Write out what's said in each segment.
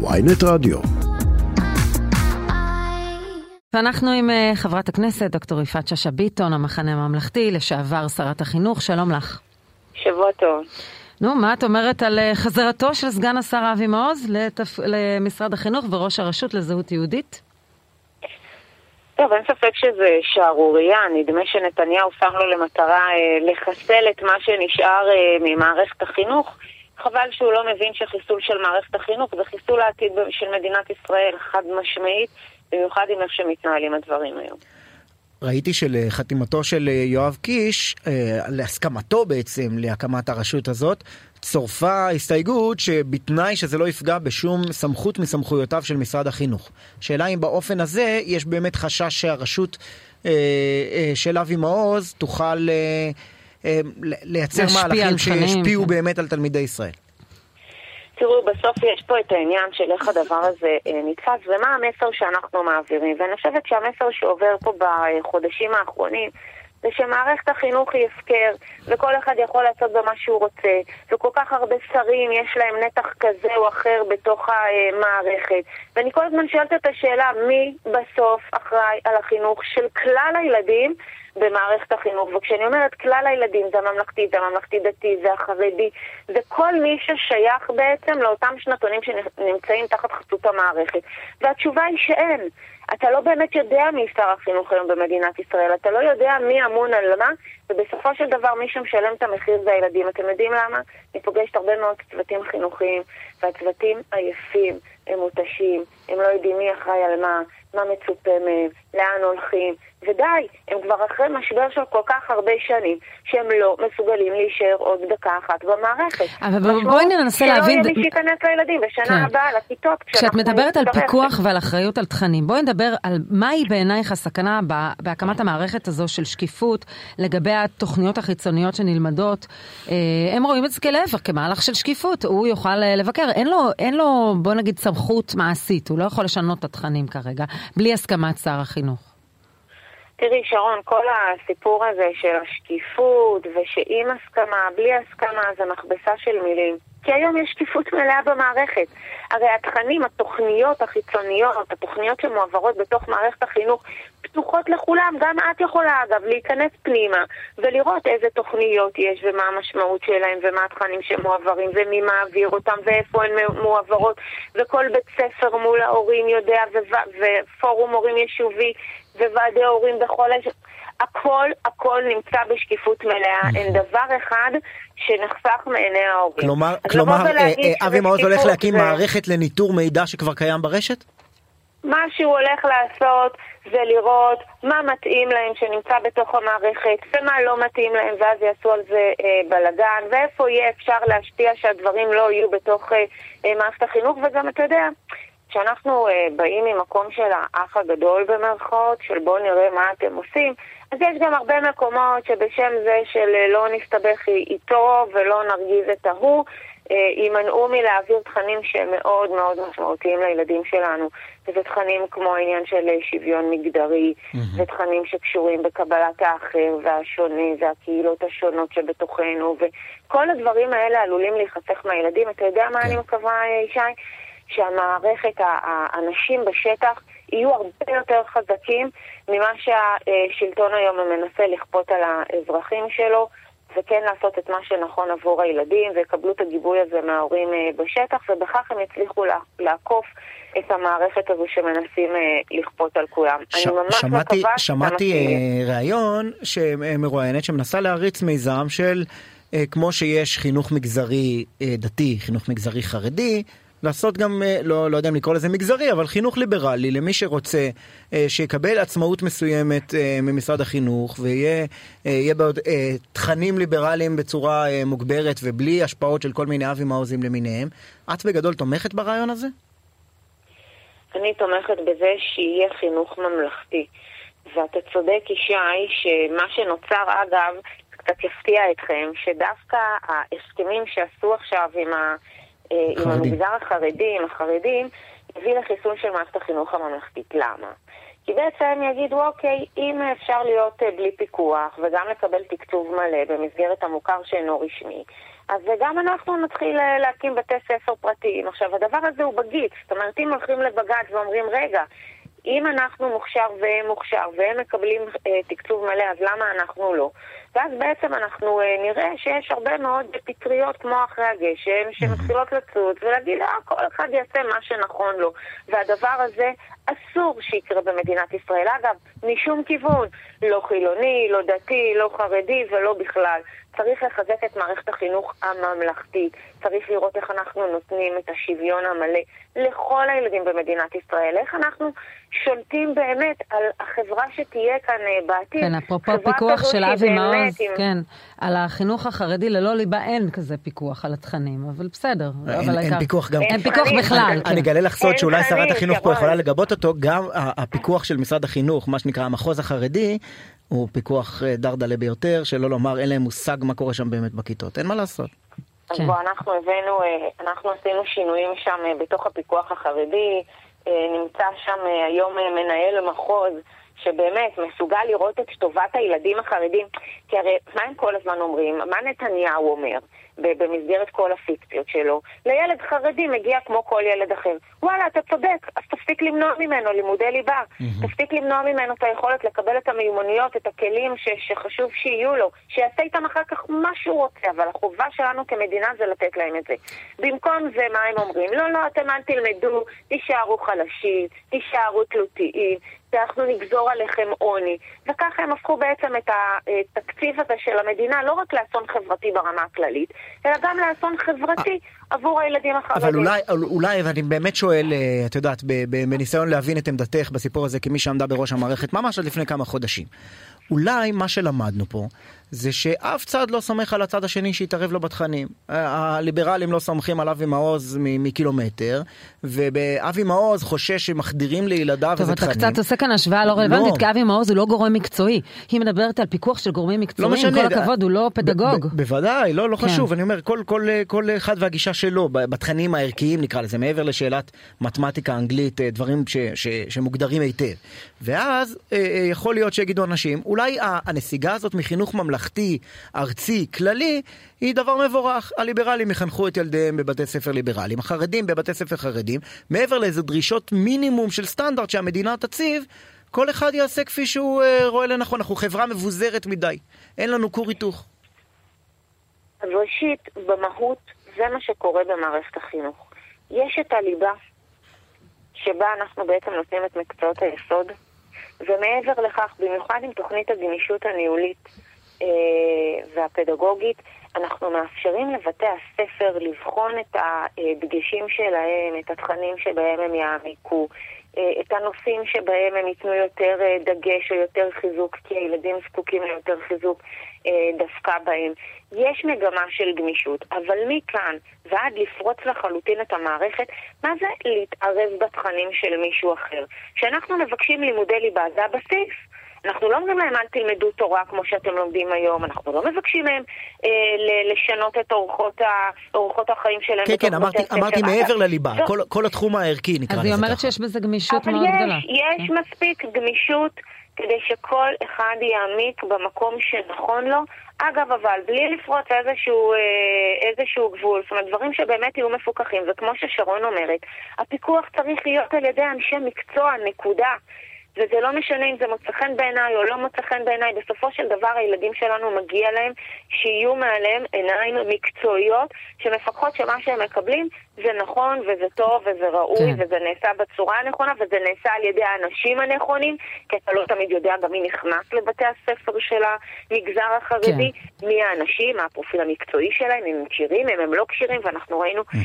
ויינט רדיו. ואנחנו עם אה, חברת הכנסת דוקטור יפעת שאשא ביטון, המחנה הממלכתי, לשעבר שרת החינוך, שלום לך. שבוע טוב. נו, מה את אומרת על אה, חזרתו של סגן השר אבי מעוז לתפ... למשרד החינוך וראש הרשות לזהות יהודית? טוב, אין ספק שזה שערורייה. נדמה שנתניהו שם לו למטרה אה, לחסל את מה שנשאר אה, ממערכת החינוך. חבל שהוא לא מבין שחיסול של מערכת החינוך זה חיסול העתיד של מדינת ישראל, חד משמעית, במיוחד עם איך שמתנהלים הדברים היום. ראיתי שלחתימתו של יואב קיש, אה, להסכמתו בעצם להקמת הרשות הזאת, צורפה הסתייגות שבתנאי שזה לא יפגע בשום סמכות מסמכויותיו של משרד החינוך. שאלה אם באופן הזה יש באמת חשש שהרשות אה, אה, של אבי מעוז תוכל אה, אה, לייצר מהלכים שישפיעו כן. באמת על תלמידי ישראל. תראו, בסוף יש פה את העניין של איך הדבר הזה אה, נתפס ומה המסר שאנחנו מעבירים. ואני חושבת שהמסר שעובר פה בחודשים האחרונים זה שמערכת החינוך היא הפקר, וכל אחד יכול לעשות במה שהוא רוצה, וכל כך הרבה שרים יש להם נתח כזה או אחר בתוך המערכת. ואני כל הזמן שואלת את השאלה, מי בסוף אחראי על החינוך של כלל הילדים במערכת החינוך? וכשאני אומרת כלל הילדים, זה הממלכתי, זה הממלכתי-דתי, זה החרדי, זה כל מי ששייך בעצם לאותם שנתונים שנמצאים תחת חסות המערכת. והתשובה היא שאין. אתה לא באמת יודע מי שר החינוך היום במדינת ישראל, אתה לא יודע מי אמון על מה, ובסופו של דבר מי שמשלם את המחיר זה הילדים. אתם יודעים למה? אני פוגשת הרבה מאוד צוותים חינוכיים, והצוותים עייפים, הם מותשים, הם לא יודעים מי אחראי על מה, מה מצופה מהם, לאן הולכים, ודי, הם כבר אחרי משבר של כל כך הרבה שנים, שהם לא מסוגלים להישאר עוד דקה אחת במערכת. אבל בואי ננסה להבין... שלא יהיה מי שייכנס לילדים בשנה כן. הבאה לכיתות. כשאת מדברת על פיקוח ועל אחריות על תכנים, בואי נדבר על מהי בעינייך הסכנה בהקמת המערכת הזו של שקיפות לגבי התוכניות החיצוניות שנלמדות. אה, הם רואים את זה כלהפך, כמהלך של שקיפות, הוא יוכל אה, לבקר. אין לו, אין לו, בוא נגיד, סמכות מעשית, הוא לא יכול לשנות את התכנים כרגע, בלי הסכמת שר החינוך. תראי, שרון, כל הסיפור הזה של השקיפות ושעם הסכמה, בלי הסכמה, זה מכבסה של מילים. כי היום יש שקיפות מלאה במערכת. הרי התכנים, התוכניות החיצוניות, התוכניות שמועברות בתוך מערכת החינוך, פתוחות לכולם. גם את יכולה, אגב, להיכנס פנימה ולראות איזה תוכניות יש ומה המשמעות שלהם ומה התכנים שמועברים ומי מעביר אותם ואיפה הן מועברות. וכל בית ספר מול ההורים יודע, ופורום הורים יישובי וועדי הורים בכל... הכל, הכל נמצא בשקיפות מלאה, נכון. אין דבר אחד שנחסך מעיני ההורים. כלומר, כלומר אה, אה, אבי מעוז הולך להקים זה... מערכת לניטור מידע שכבר קיים ברשת? מה שהוא הולך לעשות זה לראות מה מתאים להם שנמצא בתוך המערכת ומה לא מתאים להם ואז יעשו על זה אה, בלאגן ואיפה יהיה אפשר להשפיע שהדברים לא יהיו בתוך אה, אה, מערכת החינוך וגם אתה יודע, כשאנחנו אה, באים ממקום של האח הגדול במרכאות, של בואו נראה מה אתם עושים, אז יש גם הרבה מקומות שבשם זה של אה, לא נסתבך איתו ולא נרגיז את ההוא, אה, יימנעו מלהעביר תכנים שהם מאוד מאוד משמעותיים לילדים שלנו. וזה תכנים כמו העניין של שוויון מגדרי, mm-hmm. ותכנים שקשורים בקבלת האחר והשונה והקהילות השונות שבתוכנו, וכל הדברים האלה עלולים להיחסך מהילדים. אתה יודע מה כן. אני מקווה, ישי? שהמערכת, האנשים בשטח יהיו הרבה יותר חזקים ממה שהשלטון היום מנסה לכפות על האזרחים שלו, וכן לעשות את מה שנכון עבור הילדים, ויקבלו את הגיבוי הזה מההורים אה, בשטח, ובכך הם יצליחו לעקוף את המערכת הזו שמנסים אה, לכפות על כולם. ש- אני ממש שמעתי, מקווה... שמעתי uh, ראיון שמרואיינת שמנסה להריץ מיזם של, uh, כמו שיש חינוך מגזרי uh, דתי, חינוך מגזרי חרדי, לעשות גם, אה, לא, לא יודע אם לקרוא לזה מגזרי, אבל חינוך ליברלי למי שרוצה, אה, שיקבל עצמאות מסוימת אה, ממשרד החינוך ויהיה בעוד תכנים ליברליים בצורה מוגברת ובלי השפעות של כל מיני אבי מעוזים למיניהם. את בגדול תומכת ברעיון הזה? אני תומכת בזה שיהיה חינוך ממלכתי. ואתה צודק, ישי, שמה שנוצר, אגב, קצת יפתיע אתכם, שדווקא ההסכמים שעשו עכשיו עם ה... אה, עם המגזר החרדי, עם החרדים, הביא לחיסול של מערכת החינוך הממלכתית. למה? כי בעצם יגידו, אוקיי, אם אפשר להיות אה, בלי פיקוח וגם לקבל תקצוב מלא במסגרת המוכר שאינו רשמי, אז גם אנחנו נתחיל אה, להקים בתי ספר פרטיים. עכשיו, הדבר הזה הוא בגיץ, זאת אומרת, אם הולכים לבג"ץ ואומרים, רגע, אם אנחנו מוכשר והם מוכשר והם מקבלים אה, תקצוב מלא, אז למה אנחנו לא? ואז בעצם אנחנו אה, נראה שיש הרבה מאוד פטריות כמו אחרי הגשם שמתחילות לצוץ ולהגיד, אה, כל אחד יעשה מה שנכון לו. והדבר הזה אסור שיקרה במדינת ישראל. אגב, משום כיוון, לא חילוני, לא דתי, לא חרדי ולא בכלל. צריך לחזק את מערכת החינוך הממלכתית, צריך לראות איך אנחנו נותנים את השוויון המלא לכל הילדים במדינת ישראל, איך אנחנו שולטים באמת על החברה שתהיה כאן אה, בעתיד. כן, אפרופו פיקוח של אבי מעוז, עם... כן, על החינוך החרדי ללא ליבה אין כזה פיקוח על התכנים, אבל בסדר. אין, אבל אין הייתה... פיקוח גם. אין פיקוח בכלל. אני כן. אגלה לך סוד שאולי שרת החינוך פה. יכולה לגבות אותו, גם הפיקוח של משרד החינוך, מה שנקרא המחוז החרדי, הוא פיקוח אה, דרדלה ביותר, שלא לומר אין להם מושג מה קורה שם באמת בכיתות, אין מה לעשות. אז כן. בוא, אנחנו הבאנו, אה, אנחנו עשינו שינויים שם אה, בתוך הפיקוח החרדי, נמצא שם היום מנהל מחוז שבאמת מסוגל לראות את טובת הילדים החרדים, כי הרי מה הם כל הזמן אומרים? מה נתניהו אומר במסגרת כל הפיקציות שלו? לילד חרדי מגיע כמו כל ילד אחר. וואלה, אתה צודק, אז תפסיק למנוע ממנו לימודי ליבה. תפסיק למנוע ממנו את היכולת לקבל את המיומנויות, את הכלים ש- שחשוב שיהיו לו, שיעשה איתם אחר כך מה שהוא רוצה, אבל החובה שלנו כמדינה זה לתת להם את זה. במקום זה, מה הם אומרים? לא, לא, אתם אל תלמדו, תישארו חלשים, תישארו תלותיים, ואנחנו נגזור עליכם עוני. וככה הם הפכו בעצם את התקציב הזה של המדינה לא רק לאסון חברתי ברמה הכללית, אלא גם לאסון חברתי עבור הילדים החרדים. אבל אולי, אולי, ואני באמת שואל, אה, את יודעת, בניסיון להבין את עמדתך בסיפור הזה כמי שעמדה בראש המערכת ממש עד לפני כמה חודשים. אולי מה שלמדנו פה זה שאף צד לא סומך על הצד השני שיתערב לו בתכנים. הליברלים לא סומכים על אבי מעוז מקילומטר, ואבי מעוז חושש שמחדירים לילדיו טוב, איזה אתה תכנים. קצת עושה כאן השוואה לא רלוונטית, לא. כי אבי מעוז הוא לא גורם מקצועי. היא מדברת על פיקוח של גורמים לא מקצועיים, משנה, כל הכבוד, הוא לא פדגוג. בוודאי, לא, לא כן. חשוב, אני אומר, כל, כל, כל אחד והגישה שלו בתכנים הערכיים נקרא לזה, מעבר לשאלת מתמטיקה, אנגלית, אה, דברים ש, ש, שמוגדרים היטב. ואז אה, אה, יכול להיות שיגידו אנשים, אולי הנסיגה הזאת מחינוך ממלכתי, ארצי, כללי, היא דבר מבורך. הליברלים יחנכו את ילדיהם בבתי ספר ליברליים, החרדים בבתי ספר חרדים, מעבר לאיזה דרישות מינימום של סטנדרט שהמדינה תציב, כל אחד יעשה כפי שהוא אה, רואה לנכון. אנחנו חברה מבוזרת מדי, אין לנו כור היתוך. ראשית, במהות, זה מה שקורה במערכת החינוך. יש את הליבה, שבה אנחנו בעצם נותנים את מקצועות היסוד, ומעבר לכך, במיוחד עם תוכנית הגמישות הניהולית והפדגוגית, אנחנו מאפשרים לבתי הספר לבחון את הדגשים שלהם, את התכנים שבהם הם יעמיקו, אה, את הנושאים שבהם הם ייתנו יותר אה, דגש או יותר חיזוק, כי הילדים זקוקים ליותר חיזוק אה, דווקא בהם. יש מגמה של גמישות, אבל מכאן ועד לפרוץ לחלוטין את המערכת, מה זה להתערב בתכנים של מישהו אחר? כשאנחנו מבקשים לימודי ליבה, זה הבסיס. אנחנו לא אומרים להם אל תלמדו תורה כמו שאתם לומדים היום, אנחנו לא מבקשים מהם אה, לשנות את אורחות, ה- אורחות החיים שלהם. כן, כן, אמרתי. אמרתי מעבר לליבה, זו- כל, כל התחום הערכי נקרא אז לזה היא ככה. אומרת שיש בזה גמישות אבל מאוד יש, גדולה. יש כן. מספיק גמישות כדי שכל אחד יעמיק במקום שנכון לו. אגב, אבל בלי לפרוץ איזשהו, אה, איזשהו גבול, זאת אומרת, דברים שבאמת יהיו מפוקחים, וכמו ששרון אומרת, הפיקוח צריך להיות על ידי אנשי מקצוע, נקודה. וזה לא משנה אם זה מוצא חן בעיניי או לא מוצא חן בעיניי, בסופו של דבר הילדים שלנו מגיע להם שיהיו מעליהם עיניים מקצועיות שמפקחות שמה שהם מקבלים זה נכון וזה טוב וזה ראוי כן. וזה נעשה בצורה הנכונה וזה נעשה על ידי האנשים הנכונים, כי אתה לא תמיד יודע גם מי נכנס לבתי הספר של המגזר החרדי, מי האנשים, מה הפרופיל המקצועי שלהם, אם הם כשירים, אם הם לא כשירים, ואנחנו ראינו אה,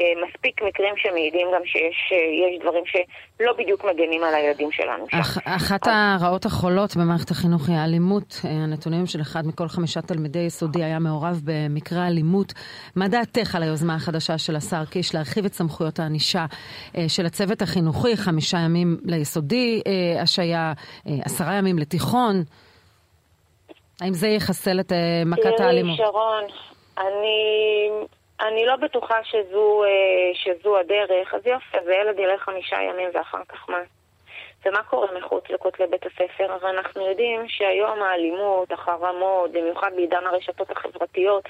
אה, מספיק מקרים שמעידים גם שיש אה, יש דברים שלא בדיוק מגנים על הילדים שלנו. אח, אחת הרעות החולות במערכת החינוך היא האלימות. אה, הנתונים של אחד מכל חמישה תלמידי יסודי היה מעורב במקרה אלימות. מה דעתך על היוזמה החדשה של השר קיש להרחיב את סמכויות הענישה אה, של הצוות החינוכי, חמישה ימים ליסודי אה, השעיה, אה, עשרה ימים לתיכון? האם זה יחסל את מכת האלימות? שרון, אני, אני לא בטוחה שזו, שזו הדרך. אז יופי, אז הילד ילך חמישה ימים ואחר כך מה? ומה קורה מחוץ לכותלי בית הספר? הרי אנחנו יודעים שהיום האלימות, החרמות, במיוחד בעידן הרשתות החברתיות,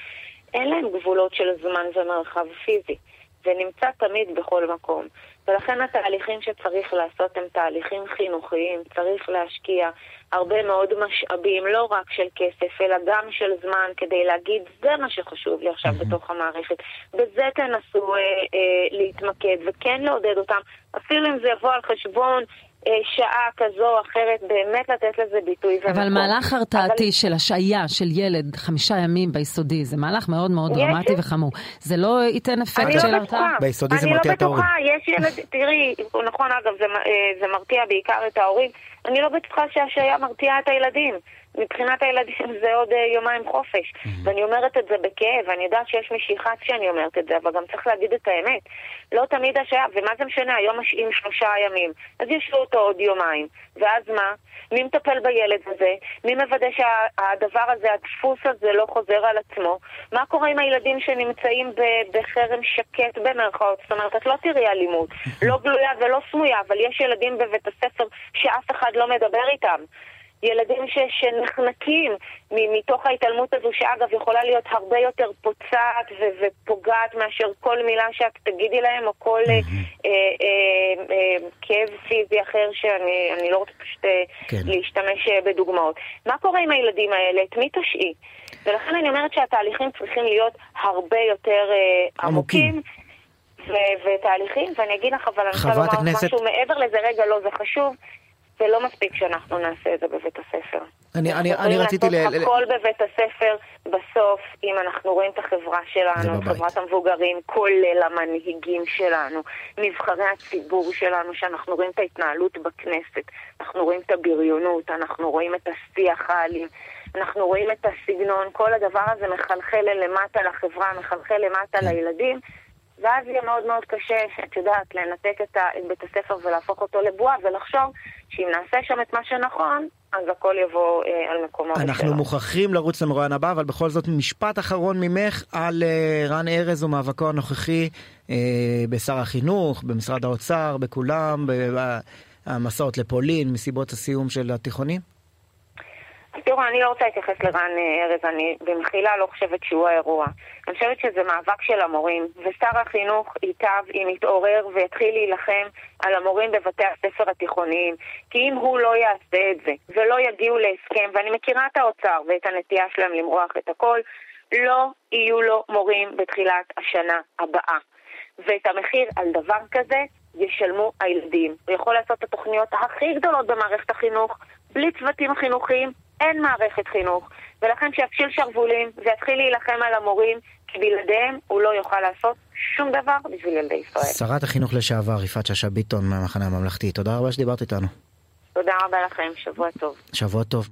אין להם גבולות של זמן ומרחב פיזי. זה נמצא תמיד בכל מקום. ולכן התהליכים שצריך לעשות הם תהליכים חינוכיים, צריך להשקיע הרבה מאוד משאבים, לא רק של כסף, אלא גם של זמן, כדי להגיד, זה מה שחשוב לי עכשיו בתוך המערכת. בזה תנסו אה, אה, להתמקד, וכן לעודד אותם, אפילו אם זה יבוא על חשבון שעה כזו או אחרת, באמת לתת לזה ביטוי ומקום. אבל מהלך הרתעתי אבל... של השעיה של ילד חמישה ימים ביסודי, זה מהלך מאוד מאוד דרמטי יש... וחמור. זה לא ייתן אפקט לא של הרתעה? ביסודי זה מרתיע את ההורים. אני לא בטוחה, יש ילד, תראי, נכון אגב, זה, אה, זה מרתיע בעיקר את ההורים. אני לא בטוחה שהשעיה מרתיעה את הילדים. מבחינת הילדים זה עוד uh, יומיים חופש. Mm-hmm. ואני אומרת את זה בכאב, אני יודעת שיש משיכה כשאני אומרת את זה, אבל גם צריך להגיד את האמת. לא תמיד השעיה, ומה זה משנה, היום משעים שלושה ימים, אז ישבו אותו עוד יומיים. ואז מה? מי מטפל בילד הזה? מי מוודא שהדבר הזה, הדפוס הזה לא חוזר על עצמו? מה קורה עם הילדים שנמצאים בחרם שקט במרכאות? זאת אומרת, את לא תראי אלימות, לא גלויה ולא סמויה, אבל יש ילדים בבית הספר שאף אחד לא מדבר איתם. ילדים ש, שנחנקים מתוך ההתעלמות הזו, שאגב יכולה להיות הרבה יותר פוצעת ו, ופוגעת מאשר כל מילה שאת תגידי להם, או כל אה, אה, אה, כאב פיזי אחר שאני לא רוצה פשוט אה, כן. להשתמש אה, בדוגמאות. מה קורה עם הילדים האלה? את מי תשאי? ולכן אני אומרת שהתהליכים צריכים להיות הרבה יותר אה, עמוקים. ותהליכים, ואני אגיד לך, אבל אני רוצה לומר הכנסת... משהו מעבר לזה, רגע, לא, זה חשוב. זה לא מספיק שאנחנו נעשה את זה בבית הספר. אני, אני, אני רציתי ל... אנחנו הכל בבית הספר, בסוף, אם אנחנו רואים את החברה שלנו, את חברת המבוגרים, כולל המנהיגים שלנו, נבחרי הציבור שלנו, שאנחנו רואים את ההתנהלות בכנסת, אנחנו רואים את הבריונות, אנחנו רואים את השיח האלים, אנחנו רואים את הסגנון, כל הדבר הזה מחלחל למטה לחברה, מחלחל למטה כן. לילדים. ואז יהיה מאוד מאוד קשה, את יודעת, לנתק את, בית הספר ולהפוך אותו לבועה, ולחשוב שאם נעשה שם את מה שנכון, אז הכל יבוא אה, על מקומו. אנחנו בשלום. מוכרחים לרוץ למרואיין הבא, אבל בכל זאת משפט אחרון ממך על אה, רן ארז ומאבקו הנוכחי אה, בשר החינוך, במשרד האוצר, בכולם, במסעות לפולין, מסיבות הסיום של התיכונים. תראו, אני לא רוצה להתייחס לרן אה, ארז, אני במחילה לא חושבת שהוא האירוע. אני חושבת שזה מאבק של המורים, ושר החינוך ייטב אם יתעורר ויתחיל להילחם על המורים בבתי הספר התיכוניים. כי אם הוא לא יעשה את זה, ולא יגיעו להסכם, ואני מכירה את האוצר ואת הנטייה שלהם למרוח את הכל, לא יהיו לו מורים בתחילת השנה הבאה. ואת המחיר על דבר כזה ישלמו הילדים. הוא יכול לעשות את התוכניות הכי גדולות במערכת החינוך, בלי צוותים חינוכיים, אין מערכת חינוך, ולכן שיפשיל שרוולים ויתחיל להילחם על המורים, כי בלעדיהם הוא לא יוכל לעשות שום דבר בשביל ילדי ישראל. שרת החינוך לשעבר, יפעת שאשא ביטון מהמחנה הממלכתי, תודה רבה שדיברת איתנו. תודה רבה לכם, שבוע טוב. שבוע טוב.